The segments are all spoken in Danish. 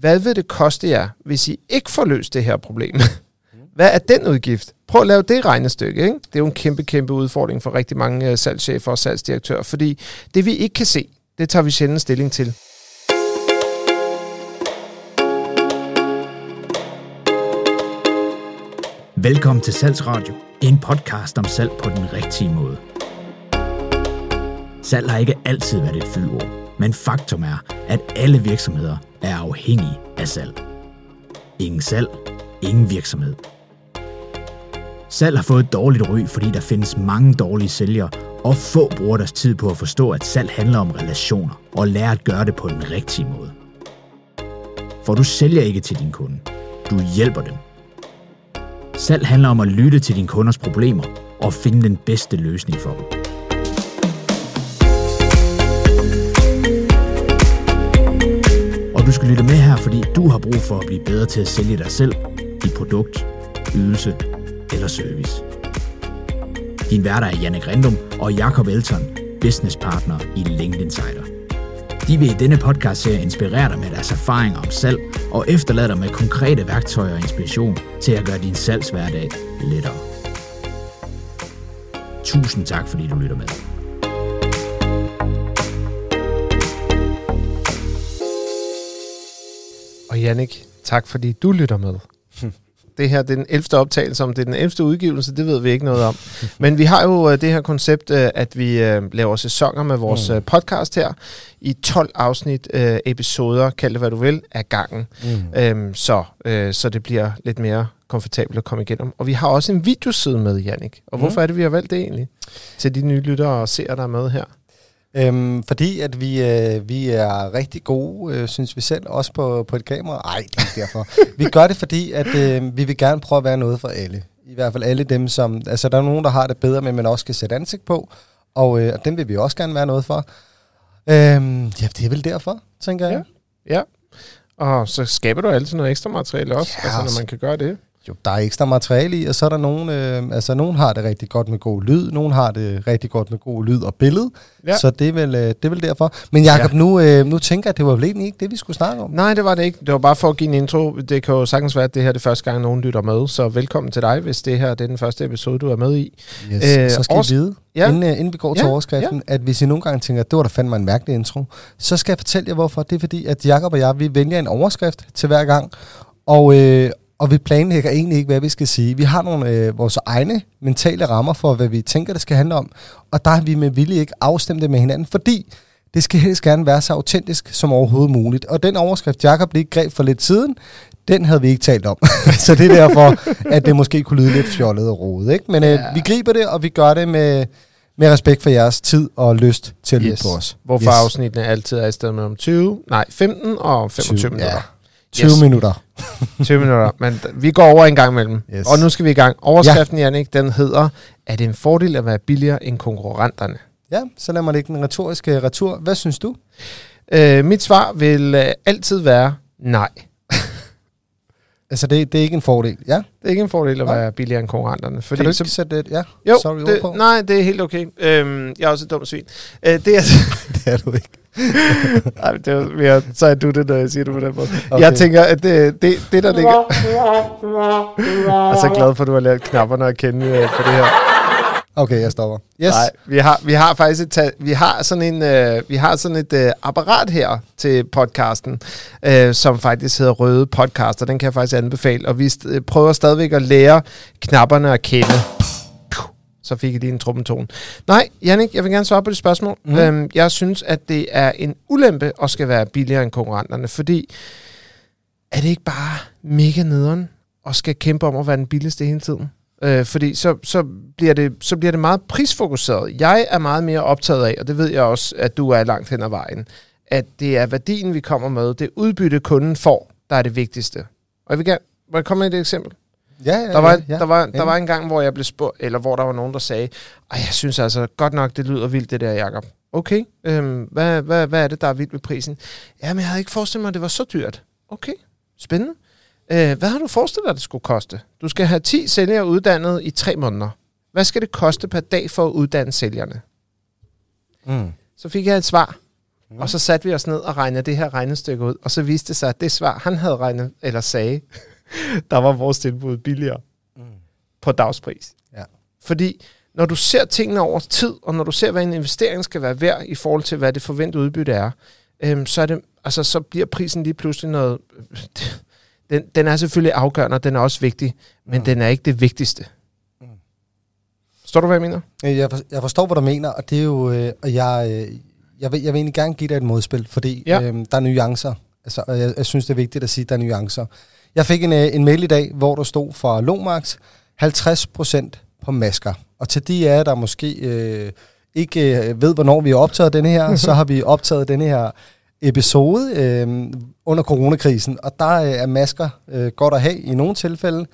hvad vil det koste jer, hvis I ikke får løst det her problem? Hvad er den udgift? Prøv at lave det regnestykke. Ikke? Det er jo en kæmpe, kæmpe udfordring for rigtig mange øh, salgschefer og salgsdirektører, fordi det vi ikke kan se, det tager vi sjældent stilling til. Velkommen til Salgsradio, en podcast om salg på den rigtige måde. Salg har ikke altid været et fyldord, men faktum er, at alle virksomheder er afhængige af salg. Ingen salg, ingen virksomhed. Salg har fået et dårligt ry, fordi der findes mange dårlige sælgere, og få bruger deres tid på at forstå, at salg handler om relationer, og lære at gøre det på den rigtige måde. For du sælger ikke til din kunde, du hjælper dem. Salg handler om at lytte til dine kunders problemer og finde den bedste løsning for dem. Skal lytte med her, fordi du har brug for at blive bedre til at sælge dig selv, dit produkt, ydelse eller service. Din værter er Janne Grindum og Jakob Elton, business partner i LinkedIn Insider. De vil i denne podcast-serie inspirere dig med deres erfaringer om salg og efterlade dig med konkrete værktøjer og inspiration til at gøre din salgshverdag lettere. Tusind tak, fordi du lytter med. Og Jannik, tak fordi du lytter med. Det her det er den 11. optagelse, om det er den 11. udgivelse, det ved vi ikke noget om. Men vi har jo øh, det her koncept, øh, at vi øh, laver sæsoner med vores mm. podcast her, i 12 afsnit, episoder, kald det hvad du vil, af gangen. Mm. Øhm, så, så det bliver lidt mere komfortabelt at komme igennem. Og vi har også en videoside med, Jannik. Og hvorfor mm. er det, vi har valgt det egentlig? Til de nye lyttere og seere, der er med her. Øhm, fordi at vi, øh, vi er rigtig gode, øh, synes vi selv, også på, på et kamera. Nej, det er derfor. vi gør det, fordi at øh, vi vil gerne prøve at være noget for alle. I hvert fald alle dem, som... Altså, der er nogen, der har det bedre, men man også skal sætte ansigt på. Og, øh, og dem vil vi også gerne være noget for. Øhm, ja, det er vel derfor, tænker jeg. Ja. ja. Og så skaber du altid noget ekstra materiale også, ja, altså, når man kan gøre det. Jo, der er ekstra materiale i, og så er der nogen, øh, altså nogen har det rigtig godt med god lyd, nogen har det rigtig godt med god lyd og billede, ja. så det er, vel, øh, det er vel derfor. Men Jacob, ja. nu, øh, nu tænker jeg, at det var vel egentlig ikke det, vi skulle snakke om. Nej, det var det ikke. Det var bare for at give en intro. Det kan jo sagtens være, at det her er det første gang, nogen lytter med, så velkommen til dig, hvis det her det er den første episode, du er med i. Yes. Øh, så skal års- I vide, ja. inden, uh, inden vi går til ja. overskriften, ja. at hvis I nogle gange tænker, at det var da fandme en mærkelig intro, så skal jeg fortælle jer hvorfor. Det er fordi, at Jacob og jeg, vi vælger en overskrift til hver gang, og, øh, og vi planlægger egentlig ikke, hvad vi skal sige. Vi har nogle øh, vores egne mentale rammer for, hvad vi tænker, det skal handle om. Og der har vi med vilje ikke afstemt det med hinanden, fordi det skal helst gerne være så autentisk som overhovedet muligt. Og den overskrift, Jacob lige greb for lidt siden, den havde vi ikke talt om. så det er derfor, at det måske kunne lyde lidt fjollet og rodet. Ikke? Men øh, ja. vi griber det, og vi gør det med, med respekt for jeres tid og lyst til at lytte yes. på os. Hvorfor yes. afsnittene altid er i stedet mellem 20, nej 15 og 25 20, minutter. Ja. 20 yes. minutter. 20 minutter, men vi går over en gang imellem. Yes. Og nu skal vi i gang. Overskriften, ja. Jannik, den hedder, er det en fordel at være billigere end konkurrenterne? Ja, så lad mig lægge den retoriske retur. Hvad synes du? Øh, mit svar vil øh, altid være nej. Altså, det, det er ikke en fordel, ja? Det er ikke en fordel at ja. være billigere end konkurrenterne. Fordi kan du ikke så, sætte det? Ja, jo, sorry, det, på. nej, det er helt okay. Øhm, jeg er også et dumt svin. Øh, det, er, det er du ikke. Ej, det er mere, så er du det, når jeg siger det på den måde. Okay. Jeg tænker, at det, det, det der ligger... jeg er så glad for, at du har lært knapperne at kende uh, på det her. Okay, jeg stopper. Yes. Nej, vi har, vi har faktisk et, vi har sådan en, uh, vi har sådan et uh, apparat her til podcasten, uh, som faktisk hedder Røde Podcaster. Den kan jeg faktisk anbefale, og vi st- prøver stadigvæk at lære knapperne at kende så fik jeg lige en trummetone. Nej, Jannik, jeg vil gerne svare på det spørgsmål. Mm. Øhm, jeg synes, at det er en ulempe at skal være billigere end konkurrenterne, fordi er det ikke bare mega nederen og skal kæmpe om at være den billigste hele tiden? Øh, fordi så, så, bliver det, så bliver det meget prisfokuseret. Jeg er meget mere optaget af, og det ved jeg også, at du er langt hen ad vejen, at det er værdien, vi kommer med, det udbytte, kunden får, der er det vigtigste. Og jeg vil gerne, må jeg komme med et eksempel? Ja, ja, der var, ja, ja. Der, var, der var en gang, hvor jeg blev spurgt, eller hvor der var nogen, der sagde, Ej, jeg synes altså godt nok, det lyder vildt, det der, Jacob. Okay, øhm, hvad, hvad, hvad er det, der er vildt med prisen? Jamen, jeg havde ikke forestillet mig, at det var så dyrt. Okay, spændende. Øh, hvad har du forestillet dig, det skulle koste? Du skal have 10 sælgere uddannet i tre måneder. Hvad skal det koste per dag for at uddanne sælgerne? Mm. Så fik jeg et svar. Mm. Og så satte vi os ned og regnede det her regnestykke ud, og så viste det sig, at det svar, han havde regnet, eller sagde, der var vores tilbud billigere mm. på dagspris. Ja. Fordi når du ser tingene over tid, og når du ser, hvad en investering skal være værd i forhold til, hvad det forventede udbytte er, øhm, så, er det, altså, så bliver prisen lige pludselig noget... Den, den er selvfølgelig afgørende, og den er også vigtig, men mm. den er ikke det vigtigste. Mm. Forstår du, hvad jeg mener? Jeg, for, jeg forstår, hvad du mener, og det er jo... Øh, og jeg, øh, jeg, vil, jeg vil egentlig gerne give dig et modspil, fordi ja. øh, der er nuancer. Altså, og jeg, jeg synes, det er vigtigt at sige, at der er nuancer. Jeg fik en, øh, en mail i dag, hvor der stod fra Lomax 50% på masker. Og til de af jer, der måske øh, ikke øh, ved, hvornår vi har optaget denne her, så har vi optaget denne her episode øh, under coronakrisen, og der øh, er masker øh, godt at have i nogle tilfælde.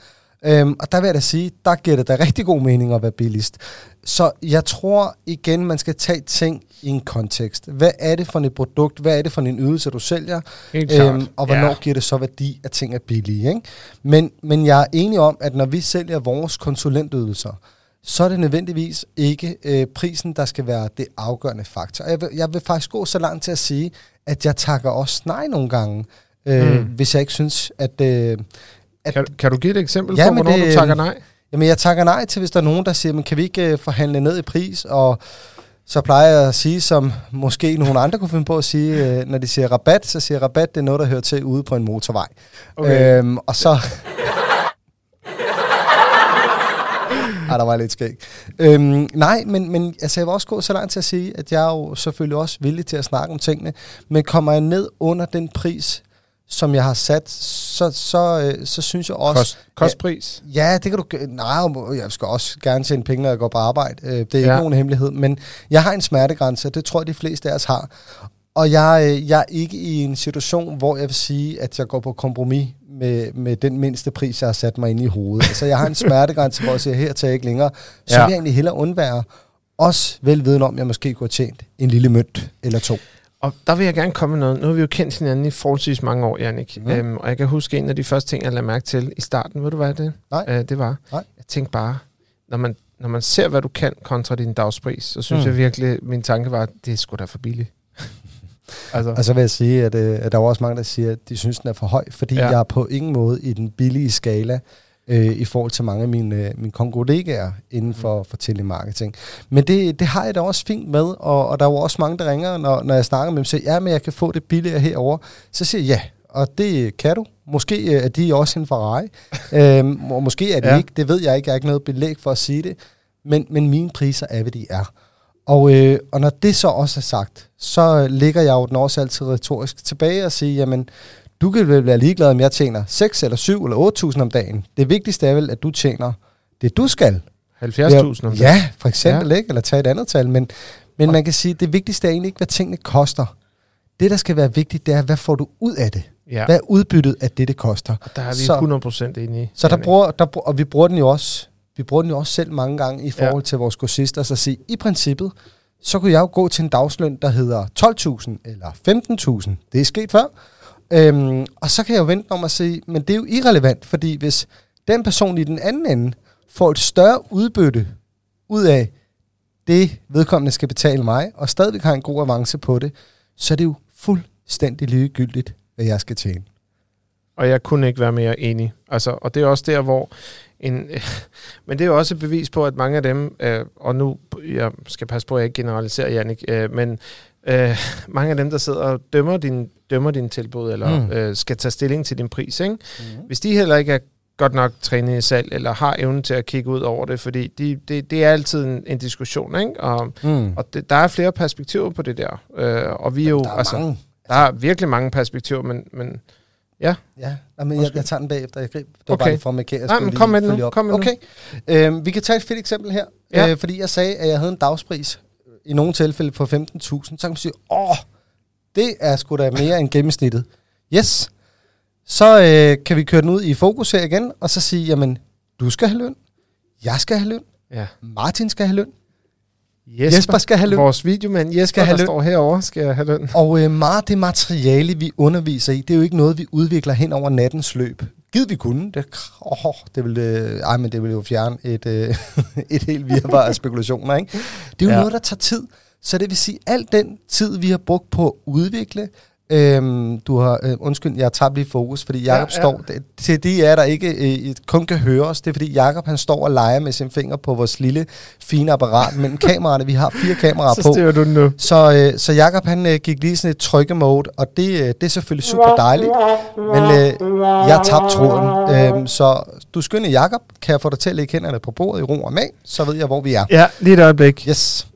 Øhm, og der vil jeg da sige, der giver det da rigtig god mening at være billigst. Så jeg tror igen, man skal tage ting i en kontekst. Hvad er det for et produkt? Hvad er det for en ydelse, du sælger? Øhm, og hvornår ja. giver det så værdi, at ting er billige? Ikke? Men, men jeg er enig om, at når vi sælger vores konsulentydelser, så er det nødvendigvis ikke øh, prisen, der skal være det afgørende faktor. Jeg vil, jeg vil faktisk gå så langt til at sige, at jeg takker også nej nogle gange, øh, mm. hvis jeg ikke synes, at... Øh, at kan, kan du give et eksempel ja, på, hvornår det, du takker nej? Jamen, jeg takker nej til, hvis der er nogen, der siger, men kan vi ikke uh, forhandle ned i pris? Og så plejer jeg at sige, som måske nogle andre kunne finde på at sige, uh, når de siger rabat, så siger rabat, det er noget, der hører til ude på en motorvej. Okay. Øhm, og så... Ej, der var lidt skæg. Øhm, nej, men, men altså, jeg vil også gå så langt til at sige, at jeg er jo selvfølgelig også villig til at snakke om tingene, men kommer jeg ned under den pris, som jeg har sat, så, så, øh, så synes jeg også... Kost, kostpris? Ja, ja, det kan du... Nej, jeg skal også gerne tjene penge, når jeg går på arbejde. Øh, det er ja. ikke nogen hemmelighed. Men jeg har en smertegrænse, det tror jeg, de fleste af os har. Og jeg, øh, jeg er ikke i en situation, hvor jeg vil sige, at jeg går på kompromis med, med den mindste pris, jeg har sat mig ind i hovedet. altså, jeg har en smertegrænse, hvor jeg siger, her tager jeg ikke længere. Så ja. vil jeg egentlig hellere undvære. Også velviden om, at jeg måske kunne have tjent en lille mønt eller to. Og der vil jeg gerne komme med noget. Nu har vi jo kendt hinanden i forholdsvis mange år, Jannik. Mm. Øhm, og jeg kan huske en af de første ting, jeg lagde mærke til i starten. Ved du, hvad det, Nej. Øh, det var? Nej. Jeg tænkte bare, når man, når man ser, hvad du kan kontra din dagspris, så synes mm. jeg virkelig, min tanke var, det er sgu da for billigt. Altså. Og så vil jeg sige, at, øh, at der er også mange, der siger, at de synes, den er for høj, fordi ja. jeg er på ingen måde i den billige skala øh, i forhold til mange af mine, øh, mine kollegaer inden mm. for, for telemarketing. Men det, det har jeg da også fint med, og, og der er jo også mange, der ringer, når, når jeg snakker med dem, siger, ja, men jeg kan få det billigere herover. Så siger jeg, ja, og det kan du. Måske øh, er de også en Ferrari, øhm, og måske er de ja. ikke, det ved jeg ikke, jeg har ikke noget belæg for at sige det, men, men mine priser er, hvad de er. Og, øh, og når det så også er sagt, så ligger jeg jo den også altid retorisk tilbage og siger, jamen, du kan vel være ligeglad, om jeg tjener 6 eller 7 eller 8.000 om dagen. Det vigtigste er vel, at du tjener det, du skal. 70.000 om dagen? Ja, for eksempel, ja. ikke? Eller tage et andet tal. Men, men man kan sige, at det vigtigste er egentlig ikke, hvad tingene koster. Det, der skal være vigtigt, det er, hvad får du ud af det? Ja. Hvad er udbyttet af det, det koster? Og der er vi så, 100% enige. Så der bruger, der, og vi bruger den jo også vi bruger den jo også selv mange gange i forhold ja. til vores kursister, så at sige, i princippet, så kunne jeg jo gå til en dagsløn, der hedder 12.000 eller 15.000. Det er sket før. Øhm, og så kan jeg jo vente om at sige, men det er jo irrelevant, fordi hvis den person i den anden ende får et større udbytte ud af det, vedkommende skal betale mig, og stadigvæk har en god avance på det, så er det jo fuldstændig ligegyldigt, hvad jeg skal tjene. Og jeg kunne ikke være mere enig. Altså, og det er også der, hvor en, men det er jo også et bevis på, at mange af dem, øh, og nu, jeg skal passe på, at jeg ikke generaliserer, Jannik, øh, men øh, mange af dem, der sidder og dømmer din, dømmer din tilbud, eller mm. øh, skal tage stilling til din pris, ikke? Mm. hvis de heller ikke er godt nok trænet i salg, eller har evnen til at kigge ud over det, fordi de, det, det er altid en, en diskussion, ikke? og, mm. og det, der er flere perspektiver på det der, øh, og vi er jo, der er altså, mange. der er virkelig mange perspektiver, men, men ja. Ja, men jeg, jeg tager den bagefter. Jeg greb, det var okay. bare for at markere. Nej, men kom med nu. Kom med okay. Øhm, vi kan tage et fedt eksempel her, ja. øh, fordi jeg sagde, at jeg havde en dagspris i nogle tilfælde på 15.000, så kan man sige, åh, det er sgu da mere end gennemsnittet. Yes. Så øh, kan vi køre den ud i fokus her igen, og så sige, jamen, du skal have løn, jeg skal have løn, ja. Martin skal have løn, Jesper, Jesper skal have løn. Vores videomand Jesper, skal have der løn. står herovre, skal have løn. Og øh, meget det materiale, vi underviser i, det er jo ikke noget, vi udvikler hen over nattens løb. Gid vi kunne. Det, oh, det ville, øh, ej, men det ville jo fjerne et, øh, et helt virvar af spekulationer. Ikke? Det er jo ja. noget, der tager tid. Så det vil sige, al den tid, vi har brugt på at udvikle, Øhm, du har, øh, undskyld, jeg tager lige fokus, fordi Jakob ja, ja. står, det, til de er der ikke øh, kun kan høre os, det er fordi Jakob han står og leger med sin finger på vores lille, fine apparat mellem kameraerne. Vi har fire kameraer så på. du nu. Så, øh, så Jakob han øh, gik lige sådan et trykke mode, og det, øh, det er selvfølgelig super dejligt, men øh, jeg tabte tråden. Øhm, så du skønne Jakob, kan jeg få dig til at lægge hænderne på bordet i ro og mag, så ved jeg, hvor vi er. Ja, lige et øjeblik. Yes.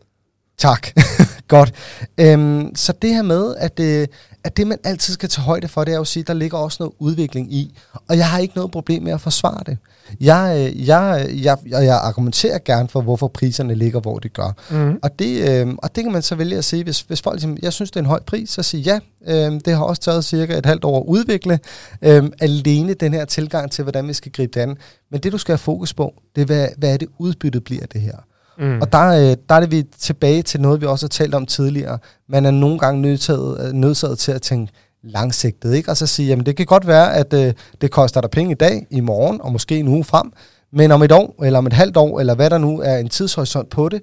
Tak. Godt. Øhm, så det her med, at, øh, at det man altid skal tage højde for, det er jo at sige, at der ligger også noget udvikling i. Og jeg har ikke noget problem med at forsvare det. Jeg, øh, jeg, jeg, jeg, jeg argumenterer gerne for, hvorfor priserne ligger, hvor de gør. Mm. Og, det, øh, og det kan man så vælge at sige, hvis, hvis folk siger, jeg synes, det er en høj pris, så sige ja. Øh, det har også taget cirka et halvt år at udvikle øh, alene den her tilgang til, hvordan vi skal gribe det an. Men det, du skal have fokus på, det er, hvad, hvad er det udbyttet bliver det her. Mm. Og der, øh, der er det vi tilbage til noget, vi også har talt om tidligere. Man er nogle gange nødsaget, øh, nødsaget til at tænke langsigtet, ikke? og så sige, jamen det kan godt være, at øh, det koster dig penge i dag, i morgen, og måske en uge frem, men om et år, eller om et halvt år, eller hvad der nu er en tidshorisont på det,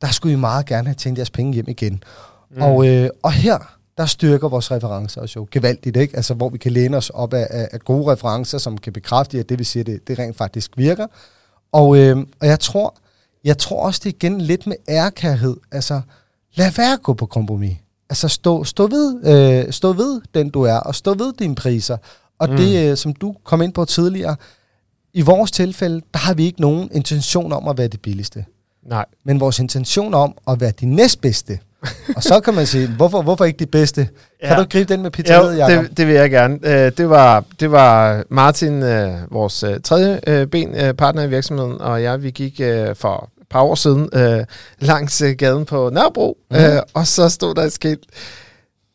der skulle I meget gerne have tjent jeres penge hjem igen. Mm. Og, øh, og her, der styrker vores referencer også jo gevaldigt, ikke? Altså, hvor vi kan læne os op af, af, af gode referencer, som kan bekræfte, at det vi siger, det, det rent faktisk virker. Og, øh, og jeg tror, jeg tror også, det er igen lidt med ærkærhed. Altså, lad være at gå på kompromis. Altså, stå, stå, ved, øh, stå ved den, du er, og stå ved dine priser. Og mm. det, øh, som du kom ind på tidligere, i vores tilfælde, der har vi ikke nogen intention om at være det billigste. Nej. Men vores intention om at være de næstbedste. og så kan man sige, hvorfor, hvorfor ikke de bedste? Ja. Kan du gribe den med pizzeriet, Jacob? det, det vil jeg gerne. Uh, det, var, det var Martin, uh, vores uh, tredje uh, ben uh, partner i virksomheden, og jeg, vi gik uh, for par år siden øh, langs øh, gaden på Nørrebro, mm. øh, og så stod der et skilt,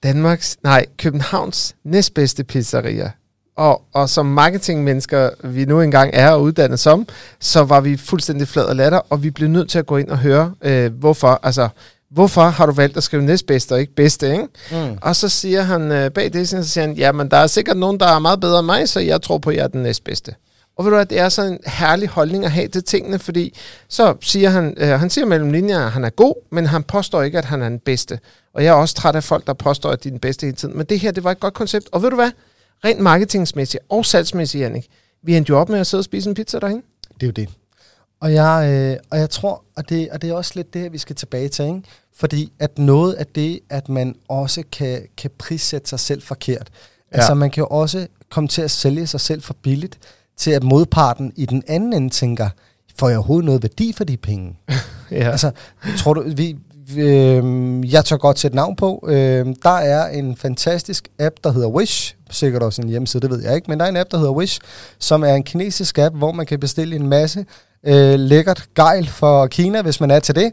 Danmarks, nej, Københavns næstbedste pizzeria. Og, og som marketingmennesker, vi nu engang er uddannet som, så var vi fuldstændig flad og latter, og vi blev nødt til at gå ind og høre, øh, hvorfor. Altså, hvorfor har du valgt at skrive næstbedste og ikke bedste, ikke? Mm. Og så siger han øh, bag det, så siger han, jamen der er sikkert nogen, der er meget bedre end mig, så jeg tror på, at jeg er den næstbedste. Og ved du hvad, det er sådan en herlig holdning at have til tingene, fordi så siger han, øh, han siger mellem linjer, at han er god, men han påstår ikke, at han er den bedste. Og jeg er også træt af folk, der påstår, at de er den bedste hele tiden. Men det her, det var et godt koncept. Og ved du hvad, rent marketingsmæssigt og salgsmæssigt, Jannik, vi endte jo op med at sidde og spise en pizza derhen. Det er jo det. Og jeg, øh, og jeg tror, og det, og det er også lidt det her, vi skal tilbage til, ikke? fordi at noget af det, at man også kan, kan prissætte sig selv forkert. Ja. Altså man kan jo også komme til at sælge sig selv for billigt til at modparten i den anden ende tænker, får jeg overhovedet noget værdi for de penge? ja. Altså, tror du, vi, øh, jeg tør godt sætte navn på. Øh, der er en fantastisk app, der hedder Wish. Sikkert også en hjemmeside, det ved jeg ikke. Men der er en app, der hedder Wish, som er en kinesisk app, hvor man kan bestille en masse øh, lækkert gejl for Kina, hvis man er til det.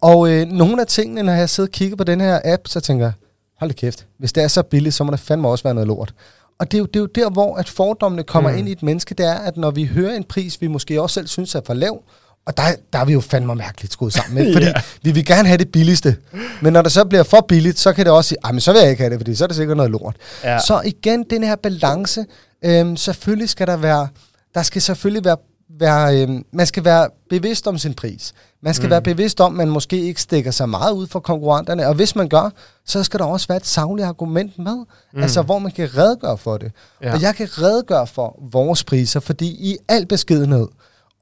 Og øh, nogle af tingene, når jeg sidder og kigger på den her app, så tænker jeg, hold da kæft, hvis det er så billigt, så må det fandme også være noget lort. Og det er, jo, det er jo der, hvor at fordommene kommer mm. ind i et menneske, det er, at når vi hører en pris, vi måske også selv synes er for lav, og der, der er vi jo fandme mærkeligt skruet sammen med, fordi yeah. vi vil gerne have det billigste. Men når det så bliver for billigt, så kan det også sige, men så vil jeg ikke have det, fordi så er det sikkert noget lort. Ja. Så igen, den her balance, øhm, selvfølgelig skal der være, der skal selvfølgelig være være, øh, man skal være bevidst om sin pris. Man skal mm. være bevidst om, at man måske ikke stikker sig meget ud for konkurrenterne. Og hvis man gør, så skal der også være et savligt argument med. Mm. Altså, hvor man kan redegøre for det. Ja. Og jeg kan redegøre for vores priser, fordi i al beskedenhed,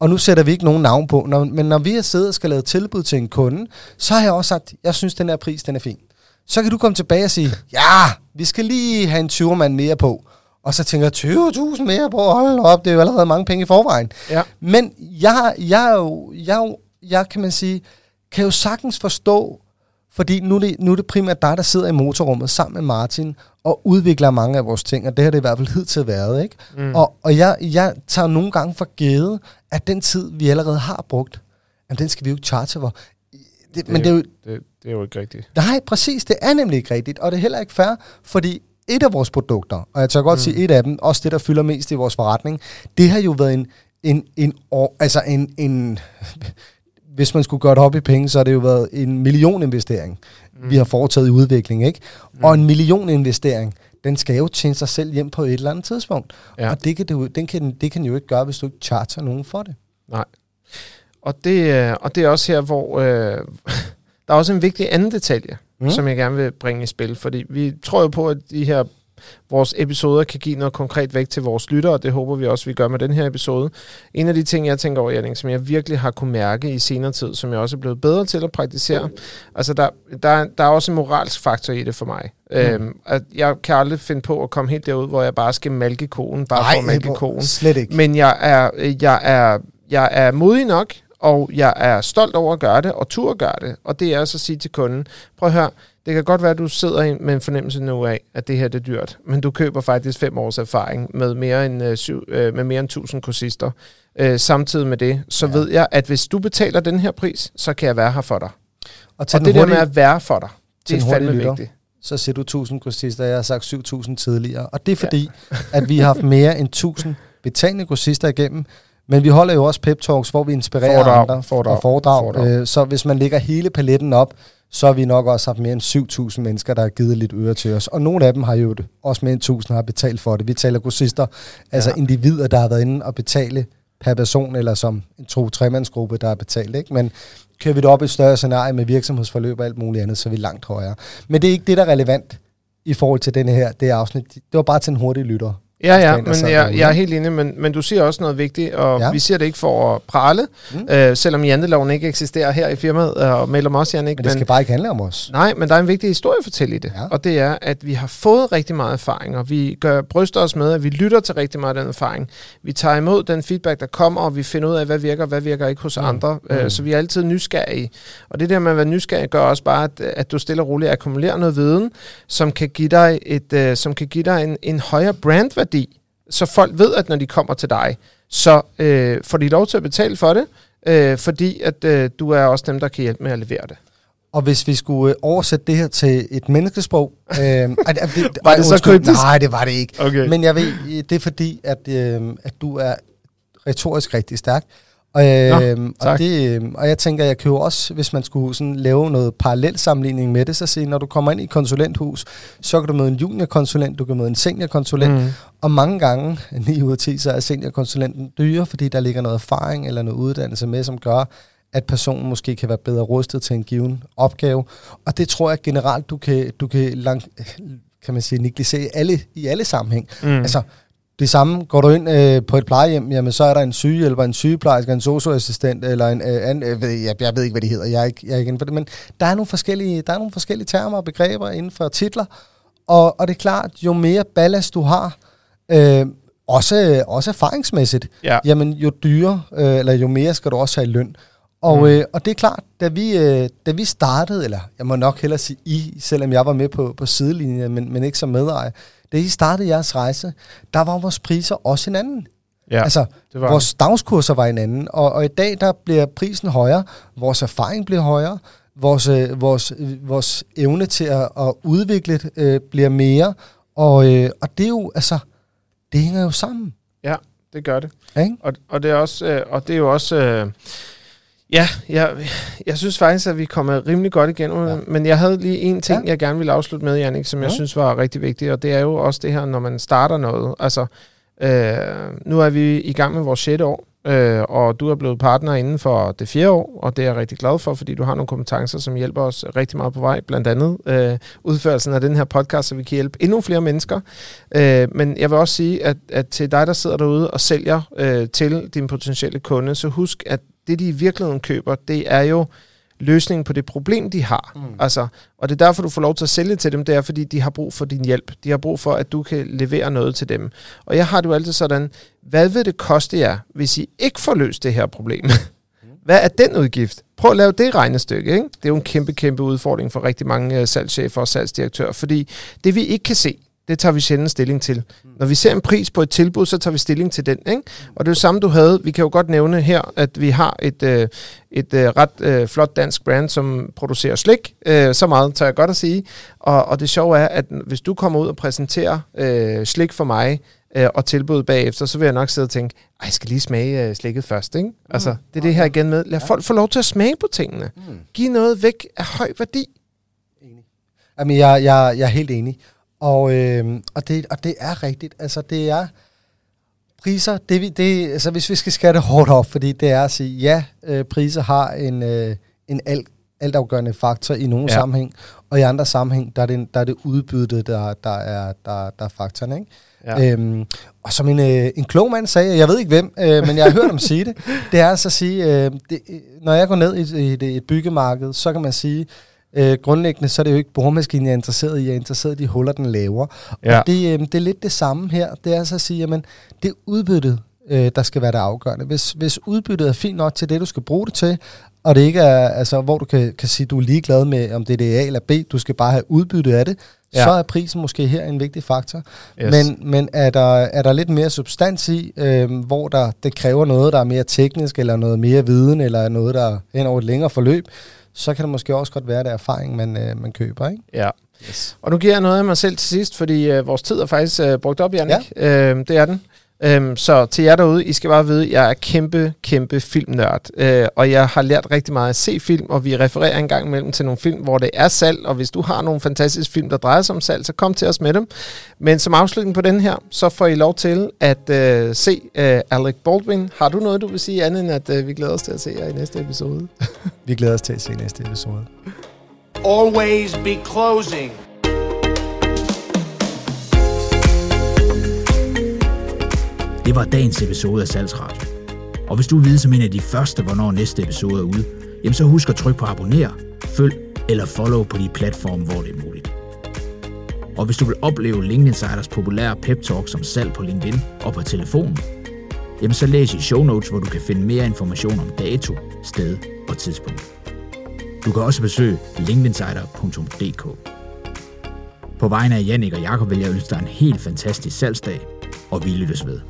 og nu sætter vi ikke nogen navn på, når, men når vi har siddet og skal lave tilbud til en kunde, så har jeg også sagt, jeg synes, den her pris, den er fin. Så kan du komme tilbage og sige, ja, vi skal lige have en 20 mand mere på. Og så tænker jeg, 20.000 mere på, hold op, det er jo allerede mange penge i forvejen. Ja. Men jeg, jeg, er jo, jeg, jeg, kan man sige, kan jo sagtens forstå, fordi nu er, det, nu er det primært dig, der sidder i motorrummet sammen med Martin og udvikler mange af vores ting, og det har det i hvert fald hidtil været. Ikke? Mm. Og, og jeg, jeg tager nogle gange for givet, at den tid, vi allerede har brugt, jamen, den skal vi jo ikke charge for. Det, det, men det er jo... Det, det er jo ikke rigtigt. Nej, præcis. Det er nemlig ikke rigtigt, og det er heller ikke fair, fordi et af vores produkter, og jeg tør godt mm. sige et af dem, også det, der fylder mest i vores forretning, det har jo været en, en, en, altså en, en hvis man skulle gøre det op i penge, så har det jo været en millioninvestering, mm. vi har foretaget i udvikling, ikke? Mm. Og en millioninvestering, den skal jo tjene sig selv hjem på et eller andet tidspunkt. Ja. Og det kan, det, den kan, det kan jo ikke gøre, hvis du ikke charter nogen for det. Nej. Og det, øh, og det er også her, hvor... Øh, Der er også en vigtig anden detalje, mm. som jeg gerne vil bringe i spil, fordi vi tror jo på, at de her vores episoder kan give noget konkret vægt til vores lyttere, og det håber vi også, vi gør med den her episode. En af de ting, jeg tænker over, Janning, som jeg virkelig har kunne mærke i senere tid, som jeg også er blevet bedre til at praktisere, altså der, der, der er også en moralsk faktor i det for mig. Mm. Øhm, at jeg kan aldrig finde på at komme helt derud, hvor jeg bare skal malke konen, bare Ej, for at malke konen. slet ikke. Men jeg er, jeg er, jeg er modig nok, og jeg er stolt over at gøre det, og tur at gøre det. Og det er altså at sige til kunden, prøv at høre, det kan godt være, at du sidder med en fornemmelse nu af, at det her det er dyrt, men du køber faktisk fem års erfaring med mere end, øh, syv, øh, med mere end 1000 kursister. Øh, samtidig med det, så ja. ved jeg, at hvis du betaler den her pris, så kan jeg være her for dig. Og, og det der med at være for dig, det er fandme lytter, vigtigt. Så siger du 1000 kursister, jeg har sagt 7000 tidligere. Og det er fordi, ja. at vi har haft mere end 1000 betalende kursister igennem, men vi holder jo også pep talks, hvor vi inspirerer foredrag, andre foredrag, og foredrag. foredrag. Øh, så hvis man lægger hele paletten op, så har vi nok også haft mere end 7.000 mennesker, der har givet lidt øre til os. Og nogle af dem har jo også mere end 1.000 har betalt for det. Vi taler grossister, altså ja. individer, der har været inde og betale per person, eller som en to-tremandsgruppe, der har betalt. Ikke? Men kører vi det op i et større scenarie med virksomhedsforløb og alt muligt andet, så er vi langt højere. Men det er ikke det, der er relevant i forhold til denne her, det afsnit. Det var bare til en hurtig lytter. Ja, ja, men jeg, jeg er helt enig, men, men du siger også noget vigtigt, og ja. vi siger det ikke for at prale, mm. øh, selvom janteloven ikke eksisterer her i firmaet, øh, og melder også, Jannik. Men det skal men, bare ikke handle om os. Nej, men der er en vigtig historie at fortælle i det, ja. og det er, at vi har fået rigtig meget erfaring, og vi gør, bryster os med, at vi lytter til rigtig meget af den erfaring. Vi tager imod den feedback, der kommer, og vi finder ud af, hvad virker, hvad virker ikke hos mm. andre, øh, mm. så vi er altid nysgerrige. Og det der med at være nysgerrig gør også bare, at, at du stille og roligt akkumulerer noget viden, som kan give dig, et, øh, som kan give dig en, en højere brandværdi, så folk ved, at når de kommer til dig, så øh, får de lov til at betale for det, øh, fordi at øh, du er også dem, der kan hjælpe med at levere det. Og hvis vi skulle øh, oversætte det her til et menneskesprog... Øh, det, var det så kryptisk? Nej, det var det ikke. Okay. Men jeg ved, det er fordi, at, øh, at du er retorisk rigtig stærk. Og, øh, Nå, og, det, øh, og jeg tænker, jeg kan jo også, hvis man skulle sådan lave noget parallelt sammenligning med det, så sige, når du kommer ind i et konsulenthus, så kan du møde en juniorkonsulent, du kan møde en seniorkonsulent, mm. og mange gange, 9 ud af 10, så er seniorkonsulenten dyre, fordi der ligger noget erfaring eller noget uddannelse med, som gør, at personen måske kan være bedre rustet til en given opgave. Og det tror jeg generelt, du kan, du kan lang, kan man sige, negligere alle, i alle sammenhæng. Mm. Altså, det samme, går du ind øh, på et plejehjem, jamen så er der en sygehjælper, en sygeplejerske, en socioassistent, eller en øh, anden, øh, jeg, jeg ved ikke, hvad det hedder, jeg er ikke, jeg er ikke inden for det, men der er nogle forskellige, der er nogle forskellige termer og begreber inden for titler, og, og det er klart, jo mere ballast du har, øh, også, også erfaringsmæssigt, ja. jamen jo dyrere, øh, eller jo mere skal du også have i løn. Og, mm. øh, og det er klart, da vi, øh, da vi startede, eller jeg må nok hellere sige I, selvom jeg var med på, på sidelinjen, men, men ikke som medejer, da I startede jeres rejse, der var vores priser også en anden. Ja, altså, det var vores dagskurser var en anden, og, og i dag der bliver prisen højere, vores erfaring bliver højere, vores, øh, vores, øh, vores evne til at, at udvikle øh, bliver mere, og, øh, og det er jo, altså, det hænger jo sammen. Ja, det gør det. Ja, og, og, det er også, øh, og det er jo også... Øh, Ja, jeg, jeg synes faktisk, at vi kommer rimelig godt igennem, ja. men jeg havde lige en ting, ja. jeg gerne ville afslutte med, Jannik, som ja. jeg synes var rigtig vigtigt, og det er jo også det her, når man starter noget. Altså, øh, nu er vi i gang med vores 6. år, øh, og du er blevet partner inden for det fjerde år, og det er jeg rigtig glad for, fordi du har nogle kompetencer, som hjælper os rigtig meget på vej, blandt andet øh, udførelsen af den her podcast, så vi kan hjælpe endnu flere mennesker. Øh, men jeg vil også sige, at, at til dig, der sidder derude og sælger øh, til din potentielle kunde, så husk, at det de i virkeligheden køber, det er jo løsningen på det problem, de har. Mm. Altså, og det er derfor, du får lov til at sælge til dem, det er, fordi de har brug for din hjælp. De har brug for, at du kan levere noget til dem. Og jeg har det jo altid sådan, hvad vil det koste jer, hvis I ikke får løst det her problem? Hvad er den udgift? Prøv at lave det regnestykke. Ikke? Det er jo en kæmpe, kæmpe udfordring for rigtig mange uh, salgschefer og salgsdirektører, fordi det vi ikke kan se, det tager vi sjældent stilling til. Mm. Når vi ser en pris på et tilbud, så tager vi stilling til den. Ikke? Og det er jo samme, du havde. Vi kan jo godt nævne her, at vi har et, øh, et øh, ret øh, flot dansk brand, som producerer slik. Øh, så meget tager jeg godt at sige. Og, og det sjove er, at hvis du kommer ud og præsenterer øh, slik for mig, øh, og tilbuddet bagefter, så vil jeg nok sidde og tænke, jeg skal lige smage øh, slikket først. Ikke? Mm. Altså, det er det her igen med. Lad ja. folk få lov til at smage på tingene. Mm. Giv noget væk af høj værdi. Enig. Jamen, jeg, jeg, jeg er helt enig. Og, øh, og, det, og det er rigtigt. Altså, det er priser, det, det, altså, hvis vi skal skære det hårdt op, fordi det er at sige, ja, øh, priser har en, øh, en al, altafgørende faktor i nogle ja. sammenhæng, og i andre sammenhæng, der er det, der er det udbyttet, der, der, er, der, der er faktoren. Ikke? Ja. Øhm, og som en, øh, en klog mand sagde, jeg ved ikke hvem, øh, men jeg har hørt ham sige det, det er altså at sige, øh, det, når jeg går ned i, i et, et byggemarked, så kan man sige, øh, grundlæggende så er det jo ikke boremaskinen, jeg er interesseret i, jeg er interesseret i de huller, den laver. Ja. Og det, øh, det er lidt det samme her, det er altså at sige, jamen det er udbyttet, øh, der skal være det afgørende. Hvis, hvis udbyttet er fint nok til det, du skal bruge det til, og det ikke er, altså, hvor du kan, kan sige, du er ligeglad med, om det er A eller B, du skal bare have udbyttet af det, ja. så er prisen måske her en vigtig faktor. Yes. Men, men er, der, er der lidt mere substans i, øh, hvor der, det kræver noget, der er mere teknisk, eller noget mere viden, eller noget, der er over et længere forløb, så kan det måske også godt være, det erfaring, man, øh, man køber. Ikke? Ja. Yes. Og nu giver jeg noget af mig selv til sidst, fordi øh, vores tid er faktisk øh, brugt op, Jannik. Ja. Øh, det er den. Øhm, så til jer derude, I skal bare vide, at jeg er kæmpe, kæmpe filmnørd. Øh, og jeg har lært rigtig meget at se film, og vi refererer en gang imellem til nogle film, hvor det er salg. Og hvis du har nogle fantastiske film, der drejer sig om salg, så kom til os med dem. Men som afslutning på den her, så får I lov til at øh, se øh, Alec Baldwin. Har du noget, du vil sige andet end, at øh, vi glæder os til at se jer i næste episode? vi glæder os til at se næste episode. Always be closing. Det var dagens episode af Salgsradio. Og hvis du vil vide som en af de første, hvornår næste episode er ude, jamen så husk at trykke på abonner, følg eller follow på de platforme, hvor det er muligt. Og hvis du vil opleve LinkedIn Insiders populære pep talk om salg på LinkedIn og på telefonen, jamen så læs i show notes, hvor du kan finde mere information om dato, sted og tidspunkt. Du kan også besøge linkedinsider.dk. På vegne af Jannik og Jakob vil jeg ønske dig en helt fantastisk salgsdag, og vi lyttes ved.